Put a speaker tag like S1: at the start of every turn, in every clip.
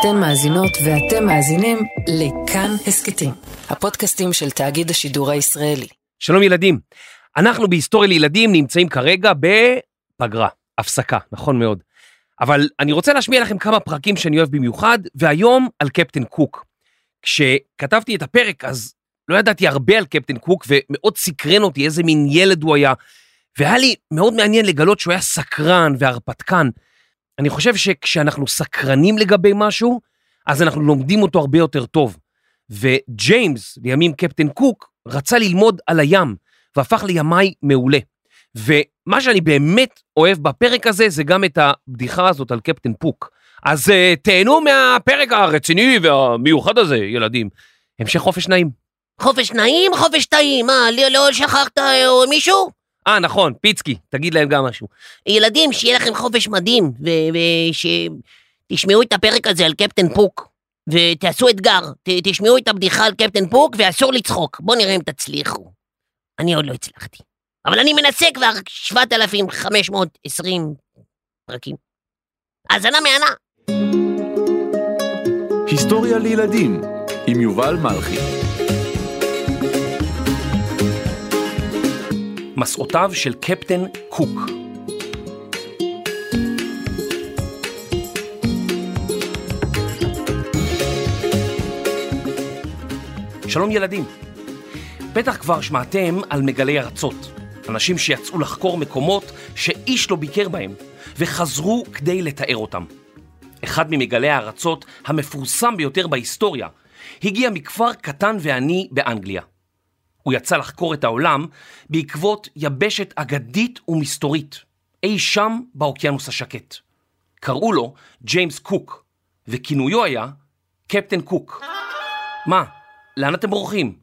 S1: אתן מאזינות ואתם מאזינים לכאן הסכתים, הפודקאסטים של תאגיד השידור הישראלי.
S2: שלום ילדים, אנחנו בהיסטוריה לילדים נמצאים כרגע בפגרה, הפסקה, נכון מאוד. אבל אני רוצה להשמיע לכם כמה פרקים שאני אוהב במיוחד, והיום על קפטן קוק. כשכתבתי את הפרק אז לא ידעתי הרבה על קפטן קוק ומאוד סקרן אותי איזה מין ילד הוא היה, והיה לי מאוד מעניין לגלות שהוא היה סקרן והרפתקן. אני חושב שכשאנחנו סקרנים לגבי משהו, אז אנחנו לומדים אותו הרבה יותר טוב. וג'יימס, לימים קפטן קוק, רצה ללמוד על הים, והפך לימאי מעולה. ומה שאני באמת אוהב בפרק הזה, זה גם את הבדיחה הזאת על קפטן פוק. אז uh, תהנו מהפרק הרציני והמיוחד הזה, ילדים. המשך חופש נעים.
S3: חופש נעים, חופש טעים, מה, לא, לא שכחת אה, מישהו?
S2: אה, נכון, פיצקי, תגיד להם גם משהו.
S3: ילדים, שיהיה לכם חופש מדהים, ושתשמעו את הפרק הזה על קפטן פוק, ותעשו אתגר, ת, תשמעו את הבדיחה על קפטן פוק, ואסור לצחוק. בואו נראה אם תצליחו. אני עוד לא הצלחתי. אבל אני מנסה כבר 7,520 פרקים. האזנה מהנה.
S4: היסטוריה לילדים עם יובל מלכי
S2: מסעותיו של קפטן קוק. שלום ילדים, בטח כבר שמעתם על מגלי ארצות, אנשים שיצאו לחקור מקומות שאיש לא ביקר בהם, וחזרו כדי לתאר אותם. אחד ממגלי הארצות המפורסם ביותר בהיסטוריה הגיע מכפר קטן ועני באנגליה. הוא יצא לחקור את העולם בעקבות יבשת אגדית ומסתורית, אי שם באוקיינוס השקט. קראו לו ג'יימס קוק, וכינויו היה קפטן קוק. מה, לאן אתם בורחים?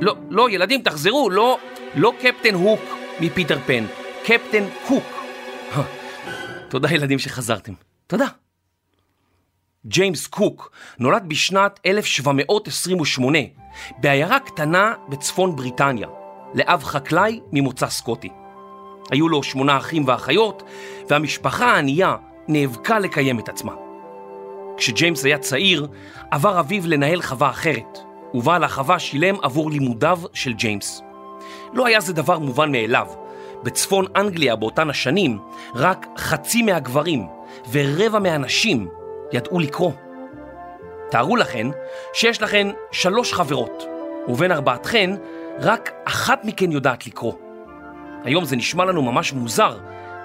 S2: לא, לא, ילדים, תחזרו, לא, לא קפטן הוק מפיטר פן, קפטן קוק. תודה ילדים שחזרתם, תודה. ג'יימס קוק נולד בשנת 1728 בעיירה קטנה בצפון בריטניה, לאב חקלאי ממוצא סקוטי. היו לו שמונה אחים ואחיות, והמשפחה הענייה נאבקה לקיים את עצמה. כשג'יימס היה צעיר, עבר אביו לנהל חווה אחרת, ובעל החווה שילם עבור לימודיו של ג'יימס. לא היה זה דבר מובן מאליו. בצפון אנגליה באותן השנים, רק חצי מהגברים ורבע מהנשים ידעו לקרוא. תארו לכן שיש לכן שלוש חברות, ובין ארבעתכן רק אחת מכן יודעת לקרוא. היום זה נשמע לנו ממש מוזר,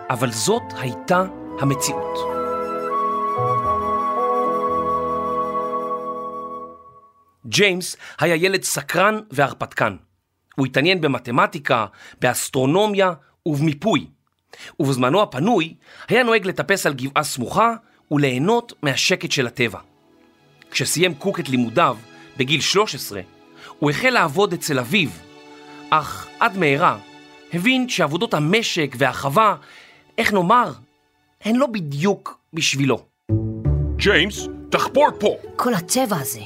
S2: אבל זאת הייתה המציאות. ג'יימס היה ילד סקרן והרפתקן. הוא התעניין במתמטיקה, באסטרונומיה ובמיפוי. ובזמנו הפנוי היה נוהג לטפס על גבעה סמוכה וליהנות מהשקט של הטבע. כשסיים קוק את לימודיו, בגיל 13, הוא החל לעבוד אצל אביו, אך עד מהרה הבין שעבודות המשק והחווה, איך נאמר, הן לא בדיוק בשבילו.
S5: ג'יימס, תחפור פה!
S3: כל הצבע הזה,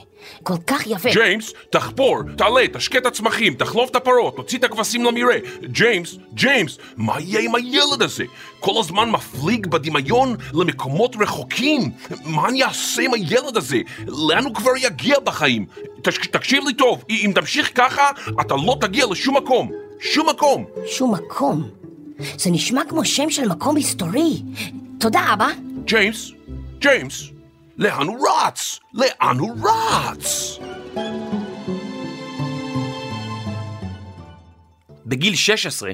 S3: כל כך יפה.
S5: ג'יימס, תחפור, תעלה, תשקה את הצמחים, תחלוף את הפרות, תוציא את הכבשים למרעה. ג'יימס, ג'יימס, מה יהיה עם הילד הזה? כל הזמן מפליג בדמיון למקומות רחוקים. מה אני אעשה עם הילד הזה? לאן הוא כבר יגיע בחיים? תש, תקשיב לי טוב, אם תמשיך ככה, אתה לא תגיע לשום מקום. שום מקום.
S3: שום מקום? זה נשמע כמו שם של מקום היסטורי. תודה, אבא.
S5: ג'יימס, ג'יימס, לאן הוא רץ? לאן הוא רץ?
S2: בגיל 16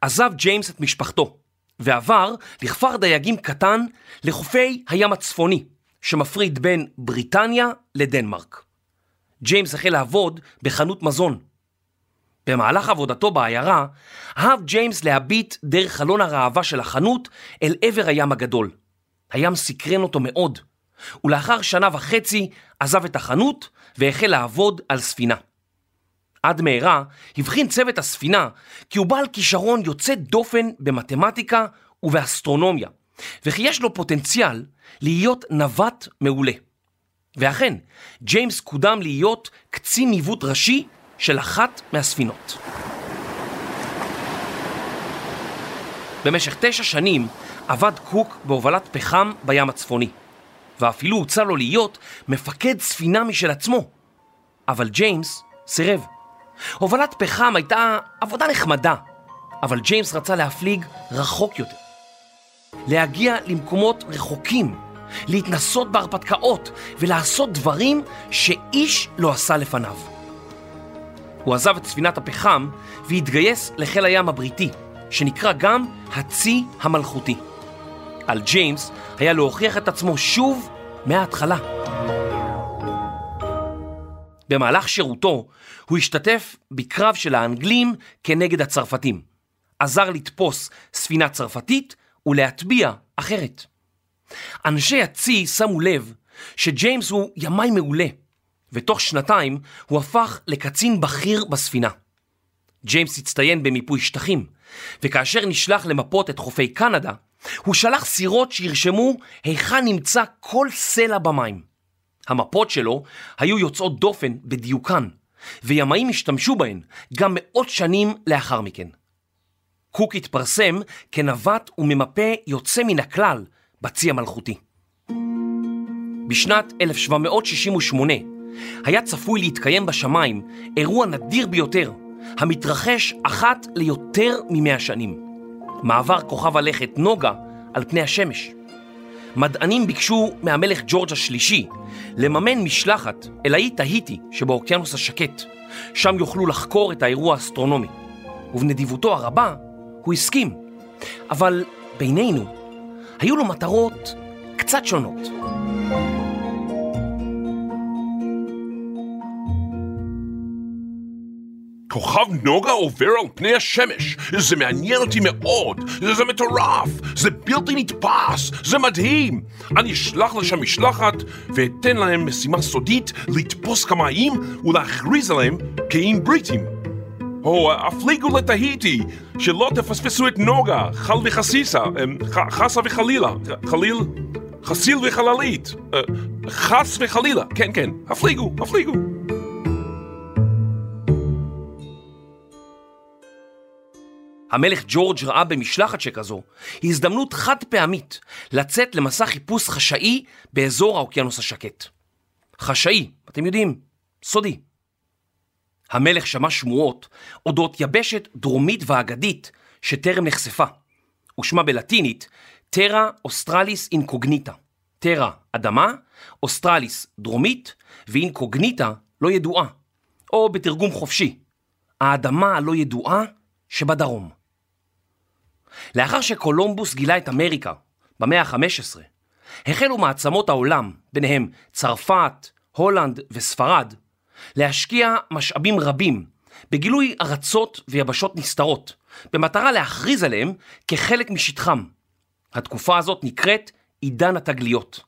S2: עזב ג'יימס את משפחתו ועבר לכפר דייגים קטן לחופי הים הצפוני שמפריד בין בריטניה לדנמרק. ג'יימס החל לעבוד בחנות מזון. במהלך עבודתו בעיירה אהב ג'יימס להביט דרך חלון הראווה של החנות אל עבר הים הגדול. הים סקרן אותו מאוד, ולאחר שנה וחצי עזב את החנות והחל לעבוד על ספינה. עד מהרה הבחין צוות הספינה כי הוא בעל כישרון יוצא דופן במתמטיקה ובאסטרונומיה, וכי יש לו פוטנציאל להיות נווט מעולה. ואכן, ג'יימס קודם להיות קצין ניווט ראשי של אחת מהספינות. במשך תשע שנים עבד קוק בהובלת פחם בים הצפוני. ואפילו הוצע לו להיות מפקד ספינה משל עצמו. אבל ג'יימס סירב. הובלת פחם הייתה עבודה נחמדה, אבל ג'יימס רצה להפליג רחוק יותר. להגיע למקומות רחוקים, להתנסות בהרפתקאות ולעשות דברים שאיש לא עשה לפניו. הוא עזב את ספינת הפחם והתגייס לחיל הים הבריטי, שנקרא גם הצי המלכותי. על ג'יימס היה להוכיח את עצמו שוב מההתחלה. במהלך שירותו הוא השתתף בקרב של האנגלים כנגד הצרפתים. עזר לתפוס ספינה צרפתית ולהטביע אחרת. אנשי הצי שמו לב שג'יימס הוא ימאי מעולה, ותוך שנתיים הוא הפך לקצין בכיר בספינה. ג'יימס הצטיין במיפוי שטחים, וכאשר נשלח למפות את חופי קנדה, הוא שלח סירות שירשמו היכן נמצא כל סלע במים. המפות שלו היו יוצאות דופן בדיוקן, וימאים השתמשו בהן גם מאות שנים לאחר מכן. קוק התפרסם כנווט וממפה יוצא מן הכלל בצי המלכותי. בשנת 1768 היה צפוי להתקיים בשמיים אירוע נדיר ביותר, המתרחש אחת ליותר ממאה שנים. מעבר כוכב הלכת נוגה על פני השמש. מדענים ביקשו מהמלך ג'ורג' השלישי לממן משלחת אל האי תהיטי שבאוקיינוס השקט, שם יוכלו לחקור את האירוע האסטרונומי. ובנדיבותו הרבה הוא הסכים, אבל בינינו היו לו מטרות קצת שונות.
S5: כוכב נוגה עובר על פני השמש, זה מעניין אותי מאוד, זה מטורף, זה בלתי נתפס, זה מדהים. אני אשלח לשם משלחת ואתן להם משימה סודית לתפוס כמה איים ולהכריז עליהם כאיים בריטים. או הפליגו לתהיטי, שלא תפספסו את נוגה, חל וחסיסה, אמ, חסה וחלילה, חליל, חסיל וחללית, אה, חס וחלילה, כן כן, הפליגו, הפליגו.
S2: המלך ג'ורג' ראה במשלחת שכזו הזדמנות חד פעמית לצאת למסע חיפוש חשאי באזור האוקיינוס השקט. חשאי, אתם יודעים, סודי. המלך שמע שמועות אודות יבשת דרומית ואגדית שטרם נחשפה, ושמה בלטינית Terra Australis Incognita. Terra, אדמה, Australis, דרומית, ו Incognita, לא ידועה. או בתרגום חופשי, האדמה הלא ידועה שבדרום. לאחר שקולומבוס גילה את אמריקה במאה ה-15, החלו מעצמות העולם, ביניהם צרפת, הולנד וספרד, להשקיע משאבים רבים בגילוי ארצות ויבשות נסתרות, במטרה להכריז עליהם כחלק משטחם. התקופה הזאת נקראת עידן התגליות.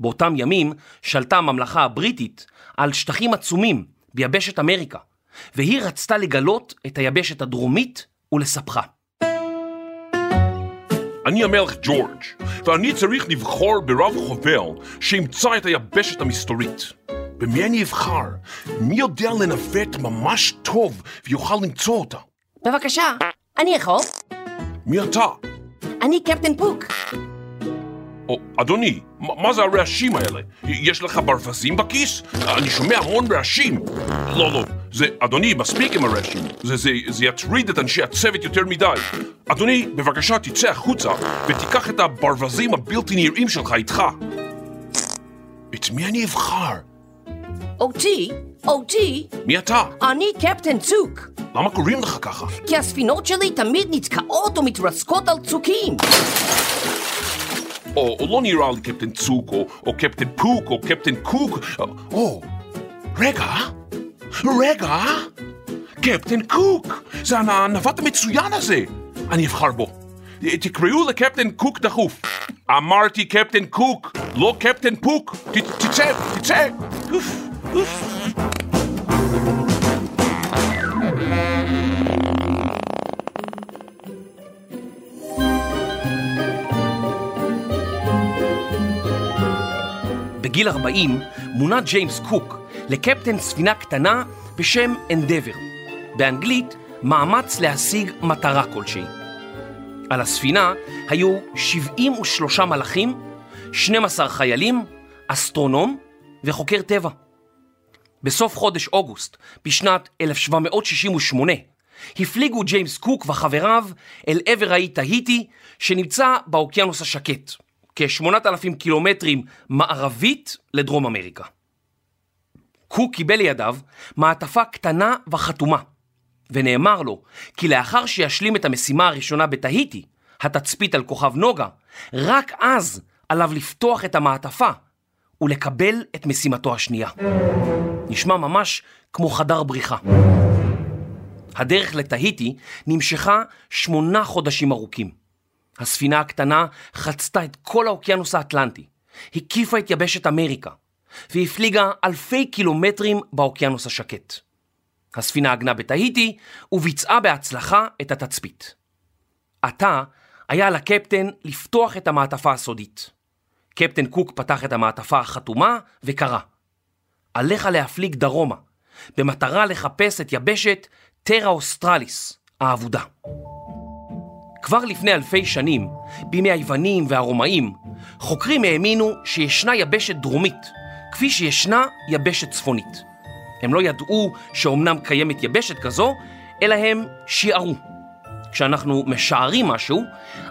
S2: באותם ימים שלטה הממלכה הבריטית על שטחים עצומים ביבשת אמריקה, והיא רצתה לגלות את היבשת הדרומית ולספחה.
S5: אני המלך ג'ורג', ואני צריך לבחור ברב חובל שימצא את היבשת המסתורית. במי אני אבחר? מי יודע לנווט ממש טוב ויוכל למצוא אותה?
S3: בבקשה, אני יכול.
S5: מי אתה?
S3: אני קפטן פוק.
S5: או, אדוני, מה זה הרעשים האלה? יש לך ברווזים בכיס? אני שומע המון רעשים. לא, לא, זה, אדוני, מספיק עם הרעשים. זה, זה, זה יטריד את אנשי הצוות יותר מדי. אדוני, בבקשה תצא החוצה ותיקח את הברווזים הבלתי נראים שלך איתך. את מי אני אבחר?
S3: אותי, אותי,
S5: מי אתה?
S3: אני קפטן צוק.
S5: למה קוראים לך ככה?
S3: כי הספינות שלי תמיד נתקעות או מתרסקות על צוקים.
S5: או, או לא נראה לי קפטן צוק, או, או קפטן פוק, או קפטן קוק. או, או, רגע, רגע, קפטן קוק, זה הנ- הנווט המצוין הזה. אני אבחר בו. תקראו לקפטן קוק דחוף. אמרתי קפטן קוק, לא קפטן פוק. תצא, תצא. אוף, אוף.
S2: בגיל 40 מונה ג'יימס קוק לקפטן ספינה קטנה בשם Endeavour. באנגלית, מאמץ להשיג מטרה כלשהי. על הספינה היו 73 מלאכים 12 חיילים, אסטרונום וחוקר טבע. בסוף חודש אוגוסט, בשנת 1768, הפליגו ג'יימס קוק וחבריו אל עבר האי תהיטי, שנמצא באוקיינוס השקט, כ-8,000 קילומטרים מערבית לדרום אמריקה. קוק קיבל לידיו מעטפה קטנה וחתומה, ונאמר לו כי לאחר שישלים את המשימה הראשונה בתהיטי, התצפית על כוכב נוגה, רק אז עליו לפתוח את המעטפה ולקבל את משימתו השנייה. נשמע ממש כמו חדר בריחה. הדרך לתהיטי נמשכה שמונה חודשים ארוכים. הספינה הקטנה חצתה את כל האוקיינוס האטלנטי, הקיפה את יבשת אמריקה, והפליגה אלפי קילומטרים באוקיינוס השקט. הספינה עגנה בתהיטי וביצעה בהצלחה את התצפית. עתה היה על הקפטן לפתוח את המעטפה הסודית. קפטן קוק פתח את המעטפה החתומה וקרא: עליך להפליג דרומה, במטרה לחפש את יבשת טרה אוסטרליס, האבודה. כבר לפני אלפי שנים, בימי היוונים והרומאים, חוקרים האמינו שישנה יבשת דרומית, כפי שישנה יבשת צפונית. הם לא ידעו שאומנם קיימת יבשת כזו, אלא הם שיערו. כשאנחנו משערים משהו,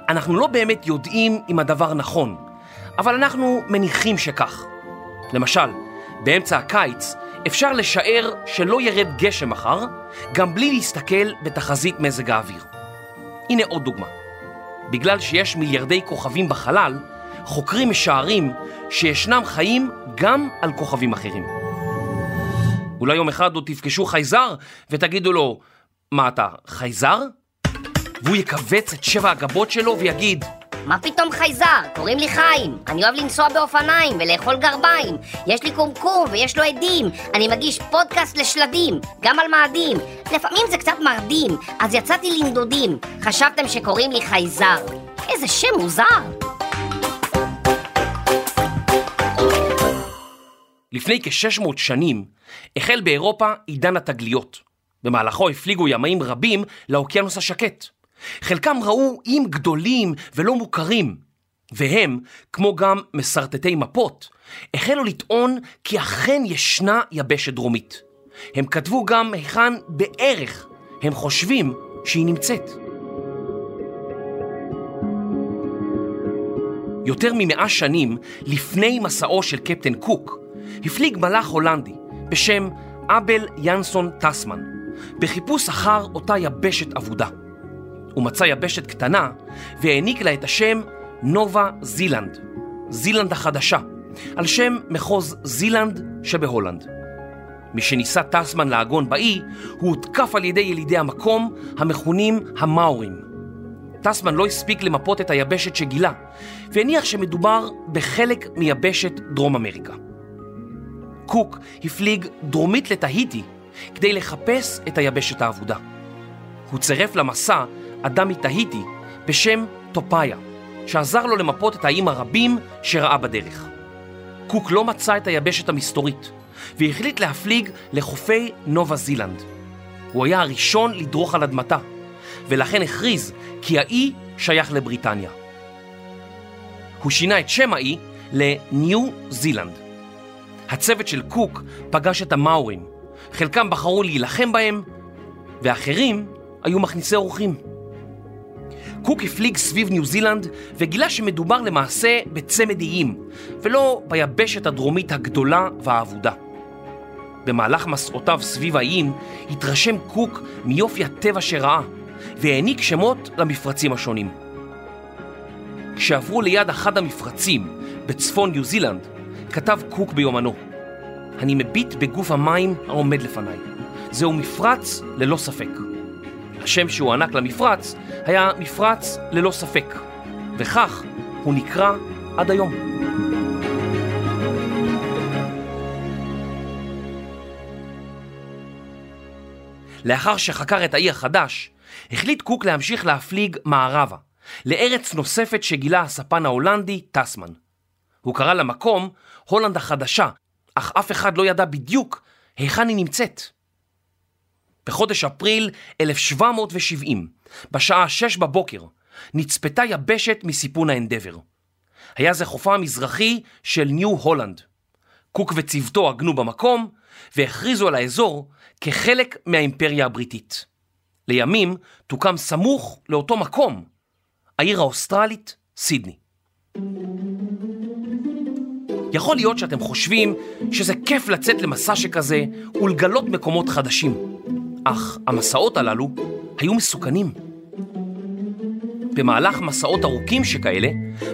S2: אנחנו לא באמת יודעים אם הדבר נכון, אבל אנחנו מניחים שכך. למשל, באמצע הקיץ אפשר לשער שלא ירד גשם מחר, גם בלי להסתכל בתחזית מזג האוויר. הנה עוד דוגמה. בגלל שיש מיליארדי כוכבים בחלל, חוקרים משערים שישנם חיים גם על כוכבים אחרים. אולי יום אחד עוד תפגשו חייזר ותגידו לו, מה אתה, חייזר? והוא יקבץ את שבע הגבות שלו ויגיד,
S6: מה פתאום חייזר? קוראים לי חיים. אני אוהב לנסוע באופניים ולאכול גרביים. יש לי קומקום ויש לו עדים. אני מגיש פודקאסט לשלדים, גם על מאדים. לפעמים זה קצת מרדים, אז יצאתי לנדודים. חשבתם שקוראים לי חייזר. איזה שם מוזר.
S2: לפני כ-600 שנים החל באירופה עידן התגליות. במהלכו הפליגו ימאים רבים לאוקיינוס השקט. חלקם ראו איים גדולים ולא מוכרים, והם, כמו גם מסרטטי מפות, החלו לטעון כי אכן ישנה יבשת דרומית. הם כתבו גם היכן בערך הם חושבים שהיא נמצאת. יותר ממאה שנים לפני מסעו של קפטן קוק, הפליג מלאך הולנדי בשם אבל ינסון טסמן, בחיפוש אחר אותה יבשת אבודה. הוא מצא יבשת קטנה והעניק לה את השם נובה זילנד, זילנד החדשה, על שם מחוז זילנד שבהולנד. משניסה טסמן לעגון באי, הוא הותקף על ידי ילידי המקום המכונים המאורים. טסמן לא הספיק למפות את היבשת שגילה, והניח שמדובר בחלק מיבשת דרום אמריקה. קוק הפליג דרומית לתהיטי כדי לחפש את היבשת האבודה. הוא צירף למסע אדם מתהיטי בשם טופאיה, שעזר לו למפות את האיים הרבים שראה בדרך. קוק לא מצא את היבשת המסתורית, והחליט להפליג לחופי נובה זילנד. הוא היה הראשון לדרוך על אדמתה, ולכן הכריז כי האי שייך לבריטניה. הוא שינה את שם האי לניו זילנד. הצוות של קוק פגש את המאורים, חלקם בחרו להילחם בהם, ואחרים היו מכניסי אורחים. קוק הפליג סביב ניו זילנד וגילה שמדובר למעשה בצמד איים, ולא ביבשת הדרומית הגדולה והאבודה. במהלך מסעותיו סביב האיים התרשם קוק מיופי הטבע שראה, והעניק שמות למפרצים השונים. כשעברו ליד אחד המפרצים בצפון ניו זילנד, כתב קוק ביומנו: אני מביט בגוף המים העומד לפניי. זהו מפרץ ללא ספק. השם שהוא ענק למפרץ היה מפרץ ללא ספק, וכך הוא נקרא עד היום. לאחר שחקר את האי החדש, החליט קוק להמשיך להפליג מערבה, לארץ נוספת שגילה הספן ההולנדי טסמן. הוא קרא למקום הולנד החדשה, אך אף אחד לא ידע בדיוק היכן היא נמצאת. בחודש אפריל 1770, בשעה 6 בבוקר, נצפתה יבשת מסיפון האנדבר. היה זה חופה המזרחי של ניו הולנד. קוק וצוותו עגנו במקום והכריזו על האזור כחלק מהאימפריה הבריטית. לימים תוקם סמוך לאותו מקום, העיר האוסטרלית סידני. יכול להיות שאתם חושבים שזה כיף לצאת למסע שכזה ולגלות מקומות חדשים, אך המסעות הללו היו מסוכנים. במהלך מסעות ארוכים שכאלה,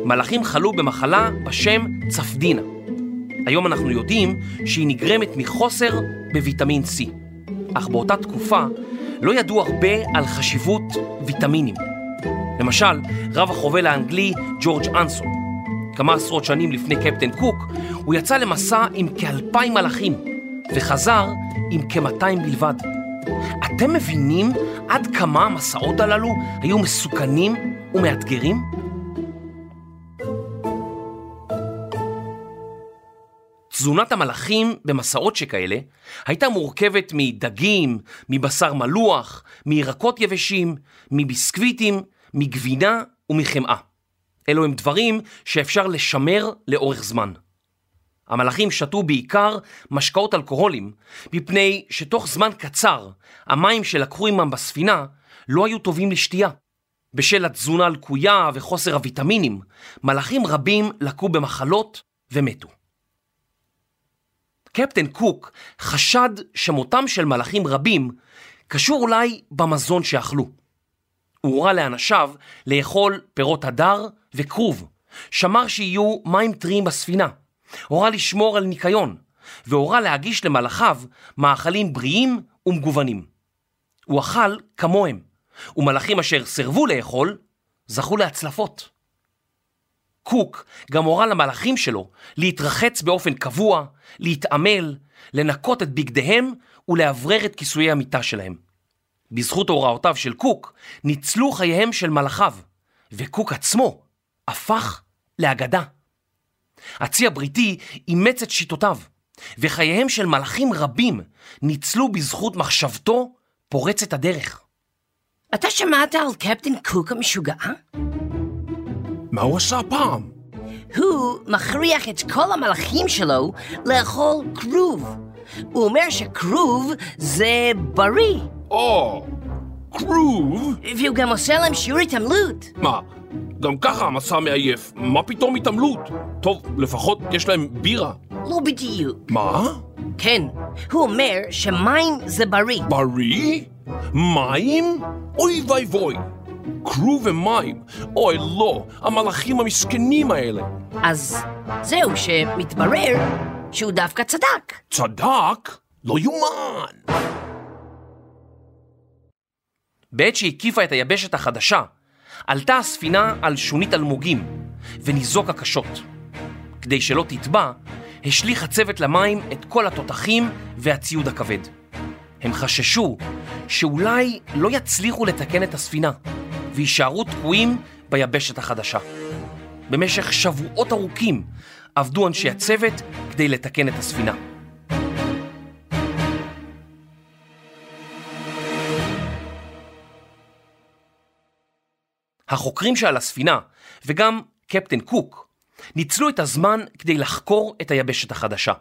S2: מלאכים חלו במחלה בשם צפדינה. היום אנחנו יודעים שהיא נגרמת מחוסר בוויטמין C, אך באותה תקופה לא ידעו הרבה על חשיבות ויטמינים. למשל, רב החובל האנגלי ג'ורג' אנסון. כמה עשרות שנים לפני קפטן קוק, הוא יצא למסע עם כאלפיים מלאכים, וחזר עם כ-200 בלבד. אתם מבינים עד כמה המסעות הללו היו מסוכנים ומאתגרים? תזונת המלאכים במסעות שכאלה הייתה מורכבת מדגים, מבשר מלוח, מירקות יבשים, מביסקוויטים, מגבינה ומחמאה. אלו הם דברים שאפשר לשמר לאורך זמן. המלאכים שתו בעיקר משקאות אלכוהולים, מפני שתוך זמן קצר המים שלקחו עמם בספינה לא היו טובים לשתייה. בשל התזונה הלקויה וחוסר הוויטמינים, מלאכים רבים לקו במחלות ומתו. קפטן קוק חשד שמותם של מלאכים רבים קשור אולי במזון שאכלו. הוא הורה לאנשיו לאכול פירות הדר וכרוב, שמר שיהיו מים טריים בספינה, הורה לשמור על ניקיון, והורה להגיש למלאכיו מאכלים בריאים ומגוונים. הוא אכל כמוהם, ומלאכים אשר סירבו לאכול, זכו להצלפות. קוק גם הורה למלאכים שלו להתרחץ באופן קבוע, להתעמל, לנקות את בגדיהם ולאוורר את כיסויי המיטה שלהם. בזכות הוראותיו של קוק ניצלו חייהם של מלאכיו, וקוק עצמו הפך לאגדה. הצי הבריטי אימץ את שיטותיו, וחייהם של מלאכים רבים ניצלו בזכות מחשבתו פורצת הדרך.
S3: אתה שמעת על קפטן קוק המשוגע?
S5: מה הוא עשה הפעם?
S3: הוא מכריח את כל המלאכים שלו לאכול כרוב. הוא אומר שכרוב זה בריא,
S5: או, כרוב?
S3: והוא גם עושה להם שיעור התעמלות.
S5: מה, גם ככה המסע מעייף, מה פתאום התעמלות? טוב, לפחות יש להם בירה.
S3: לא בדיוק.
S5: מה?
S3: כן, הוא אומר שמים זה בריא.
S5: בריא? מים? אוי ואבוי. כרוב ומים. אוי לא, המלאכים המסכנים האלה.
S3: אז זהו שמתברר שהוא דווקא צדק.
S5: צדק? לא יאומן.
S2: בעת שהקיפה את היבשת החדשה, עלתה הספינה על שונית אלמוגים וניזוקה קשות. כדי שלא תטבע, השליך הצוות למים את כל התותחים והציוד הכבד. הם חששו שאולי לא יצליחו לתקן את הספינה ויישארו תקועים ביבשת החדשה. במשך שבועות ארוכים עבדו אנשי הצוות כדי לתקן את הספינה. החוקרים שעל הספינה, וגם קפטן קוק, ניצלו את הזמן כדי לחקור את היבשת החדשה.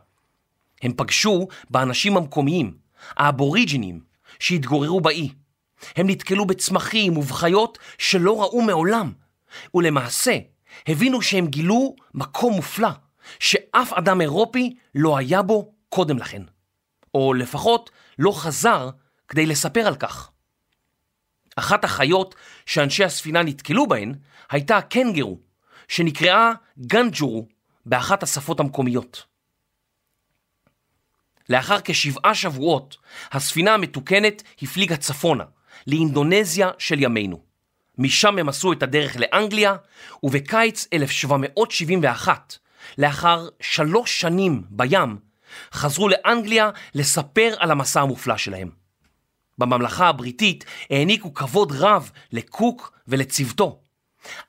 S2: הם פגשו באנשים המקומיים, האבוריג'ינים, שהתגוררו באי. הם נתקלו בצמחים ובחיות שלא ראו מעולם, ולמעשה הבינו שהם גילו מקום מופלא, שאף אדם אירופי לא היה בו קודם לכן. או לפחות לא חזר כדי לספר על כך. אחת החיות שאנשי הספינה נתקלו בהן הייתה הקנגרו, שנקראה גנג'ורו באחת השפות המקומיות. לאחר כשבעה שבועות, הספינה המתוקנת הפליגה צפונה, לאינדונזיה של ימינו. משם הם עשו את הדרך לאנגליה, ובקיץ 1771, לאחר שלוש שנים בים, חזרו לאנגליה לספר על המסע המופלא שלהם. בממלכה הבריטית העניקו כבוד רב לקוק ולצוותו.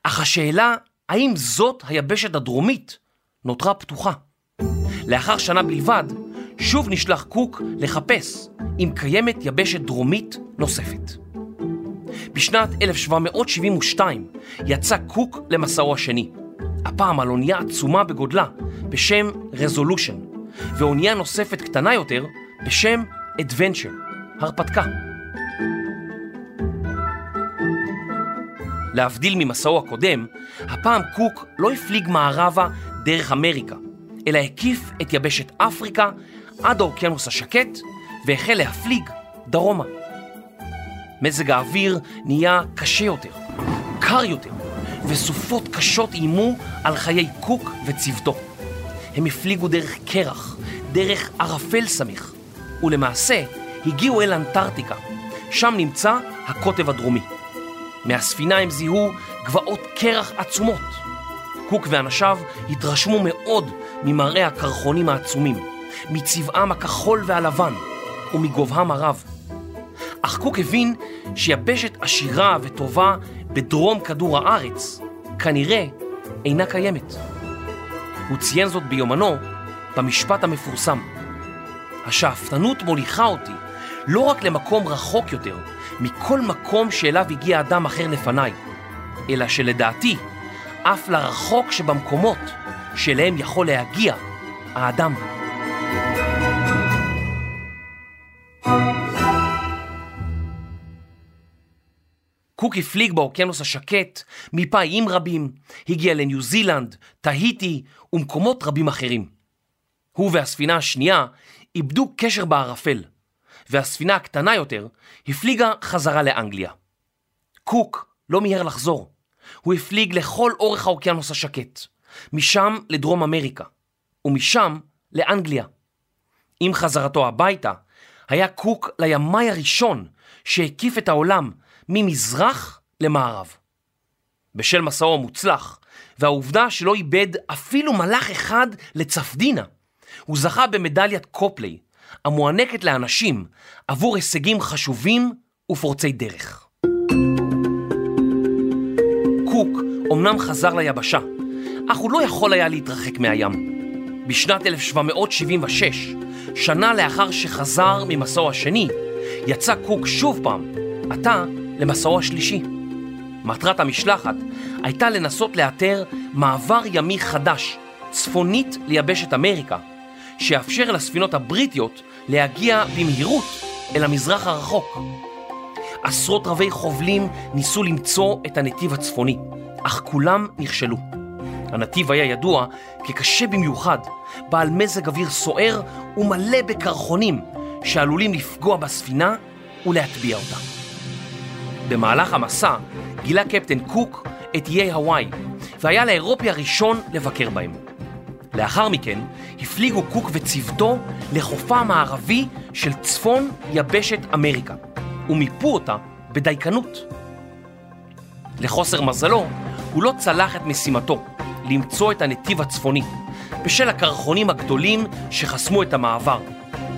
S2: אך השאלה האם זאת היבשת הדרומית נותרה פתוחה. לאחר שנה בלבד, שוב נשלח קוק לחפש אם קיימת יבשת דרומית נוספת. בשנת 1772 יצא קוק למסעו השני, הפעם על אונייה עצומה בגודלה בשם רזולושן, ואונייה נוספת קטנה יותר בשם אדוונצ'ר, הרפתקה. להבדיל ממסעו הקודם, הפעם קוק לא הפליג מערבה דרך אמריקה, אלא הקיף את יבשת אפריקה עד האוקיינוס השקט והחל להפליג דרומה. מזג האוויר נהיה קשה יותר, קר יותר, וסופות קשות איימו על חיי קוק וצוותו. הם הפליגו דרך קרח, דרך ערפל סמיך, ולמעשה הגיעו אל אנטארקטיקה, שם נמצא הקוטב הדרומי. מהספינה הם זיהו גבעות קרח עצומות. קוק ואנשיו התרשמו מאוד ממראה הקרחונים העצומים, מצבעם הכחול והלבן ומגובהם הרב. אך קוק הבין שיבשת עשירה וטובה בדרום כדור הארץ כנראה אינה קיימת. הוא ציין זאת ביומנו במשפט המפורסם: השאפתנות מוליכה אותי לא רק למקום רחוק יותר מכל מקום שאליו הגיע אדם אחר לפניי, אלא שלדעתי אף לרחוק שבמקומות שאליהם יכול להגיע האדם. קוק הפליג באוקיינוס השקט מפאים רבים, הגיע לניו זילנד, תהיטי ומקומות רבים אחרים. הוא והספינה השנייה איבדו קשר בערפל, והספינה הקטנה יותר הפליגה חזרה לאנגליה. קוק לא מיהר לחזור, הוא הפליג לכל אורך האוקיינוס השקט, משם לדרום אמריקה, ומשם לאנגליה. עם חזרתו הביתה, היה קוק לימאי הראשון שהקיף את העולם ממזרח למערב. בשל מסעו המוצלח, והעובדה שלא איבד אפילו מלאך אחד לצפדינה, הוא זכה במדליית קופלי, המוענקת לאנשים עבור הישגים חשובים ופורצי דרך. קוק אמנם חזר ליבשה, אך הוא לא יכול היה להתרחק מהים. בשנת 1776, שנה לאחר שחזר ממסעו השני, יצא קוק שוב פעם, עתה למסעו השלישי. מטרת המשלחת הייתה לנסות לאתר מעבר ימי חדש, צפונית ליבשת אמריקה, שיאפשר לספינות הבריטיות להגיע במהירות אל המזרח הרחוק. עשרות רבי חובלים ניסו למצוא את הנתיב הצפוני, אך כולם נכשלו. הנתיב היה ידוע כקשה במיוחד, בעל מזג אוויר סוער ומלא בקרחונים שעלולים לפגוע בספינה ולהטביע אותה. במהלך המסע גילה קפטן קוק את איי הוואי, והיה לאירופי הראשון לבקר בהם. לאחר מכן הפליגו קוק וצוותו לחופה המערבי של צפון יבשת אמריקה, ומיפו אותה בדייקנות. לחוסר מזלו, הוא לא צלח את משימתו, למצוא את הנתיב הצפוני, בשל הקרחונים הגדולים שחסמו את המעבר,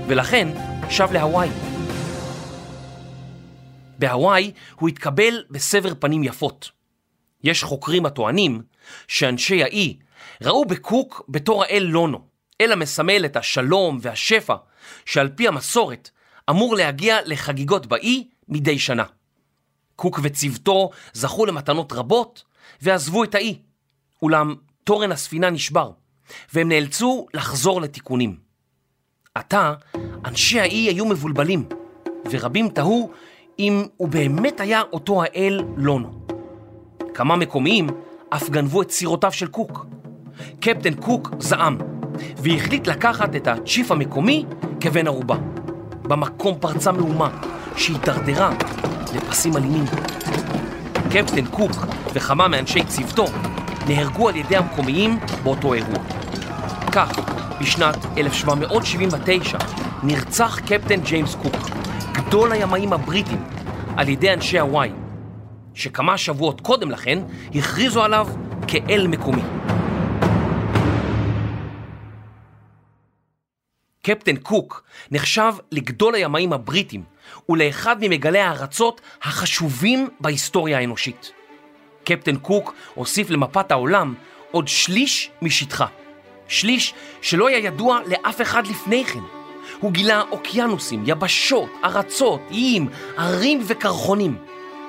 S2: ולכן שב להוואי. בהוואי הוא התקבל בסבר פנים יפות. יש חוקרים הטוענים שאנשי האי ראו בקוק בתור האל לונו, אל המסמל את השלום והשפע, שעל פי המסורת אמור להגיע לחגיגות באי מדי שנה. קוק וצוותו זכו למתנות רבות ועזבו את האי, אולם תורן הספינה נשבר, והם נאלצו לחזור לתיקונים. עתה, אנשי האי היו מבולבלים, ורבים תהו אם הוא באמת היה אותו האל לונו. כמה מקומיים אף גנבו את סירותיו של קוק. קפטן קוק זעם, והחליט לקחת את הצ'יף המקומי כבן ערובה. במקום פרצה מהומה, שהידרדרה לפסים אלימים. קפטן קוק וכמה מאנשי צוותו נהרגו על ידי המקומיים באותו אירוע. כך, בשנת 1779 נרצח קפטן ג'יימס קוק, גדול הימאים הבריטים, על ידי אנשי הוואי, שכמה שבועות קודם לכן הכריזו עליו כאל מקומי. קפטן קוק נחשב לגדול הימאים הבריטים ולאחד ממגלי הארצות החשובים בהיסטוריה האנושית. קפטן קוק הוסיף למפת העולם עוד שליש משטחה. שליש שלא היה ידוע לאף אחד לפני כן. הוא גילה אוקיינוסים, יבשות, ארצות, איים, ערים וקרחונים.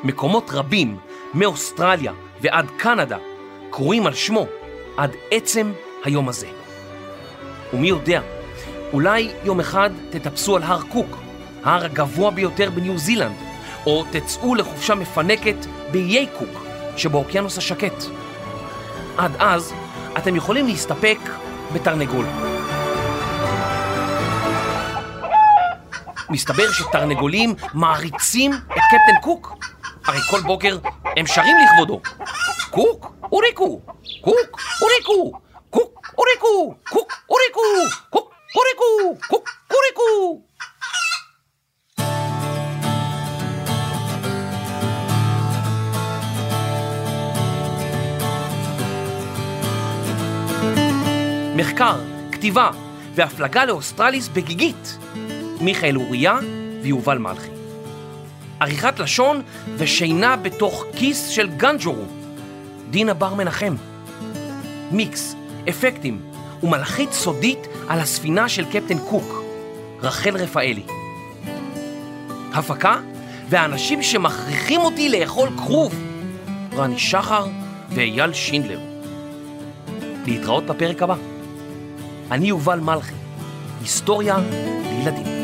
S2: מקומות רבים, מאוסטרליה ועד קנדה, קרויים על שמו, עד עצם היום הזה. ומי יודע, אולי יום אחד תטפסו על הר קוק, ההר הגבוה ביותר בניו זילנד, או תצאו לחופשה מפנקת באיי קוק שבאוקיינוס השקט. עד אז אתם יכולים להסתפק בתרנגול. מסתבר שתרנגולים מעריצים את קפטן קוק. הרי כל בוקר הם שרים לכבודו. קוק, אוריקו, קוק, אוריקו, קוק, אוריקו, קוק, אוריקו, קוק, אוריקו, קוק, אוריקו. מחקר, כתיבה והפלגה לאוסטרליס בגיגית. מיכאל אוריה ויובל מלכי. עריכת לשון ושינה בתוך כיס של גנג'ורו. דינה בר מנחם. מיקס, אפקטים ומלאכית סודית על הספינה של קפטן קוק. רחל רפאלי. הפקה והאנשים שמכריחים אותי לאכול כרוב. רני שחר ואייל שינדלר. להתראות בפרק הבא. אני יובל מלכי, היסטוריה לילדים.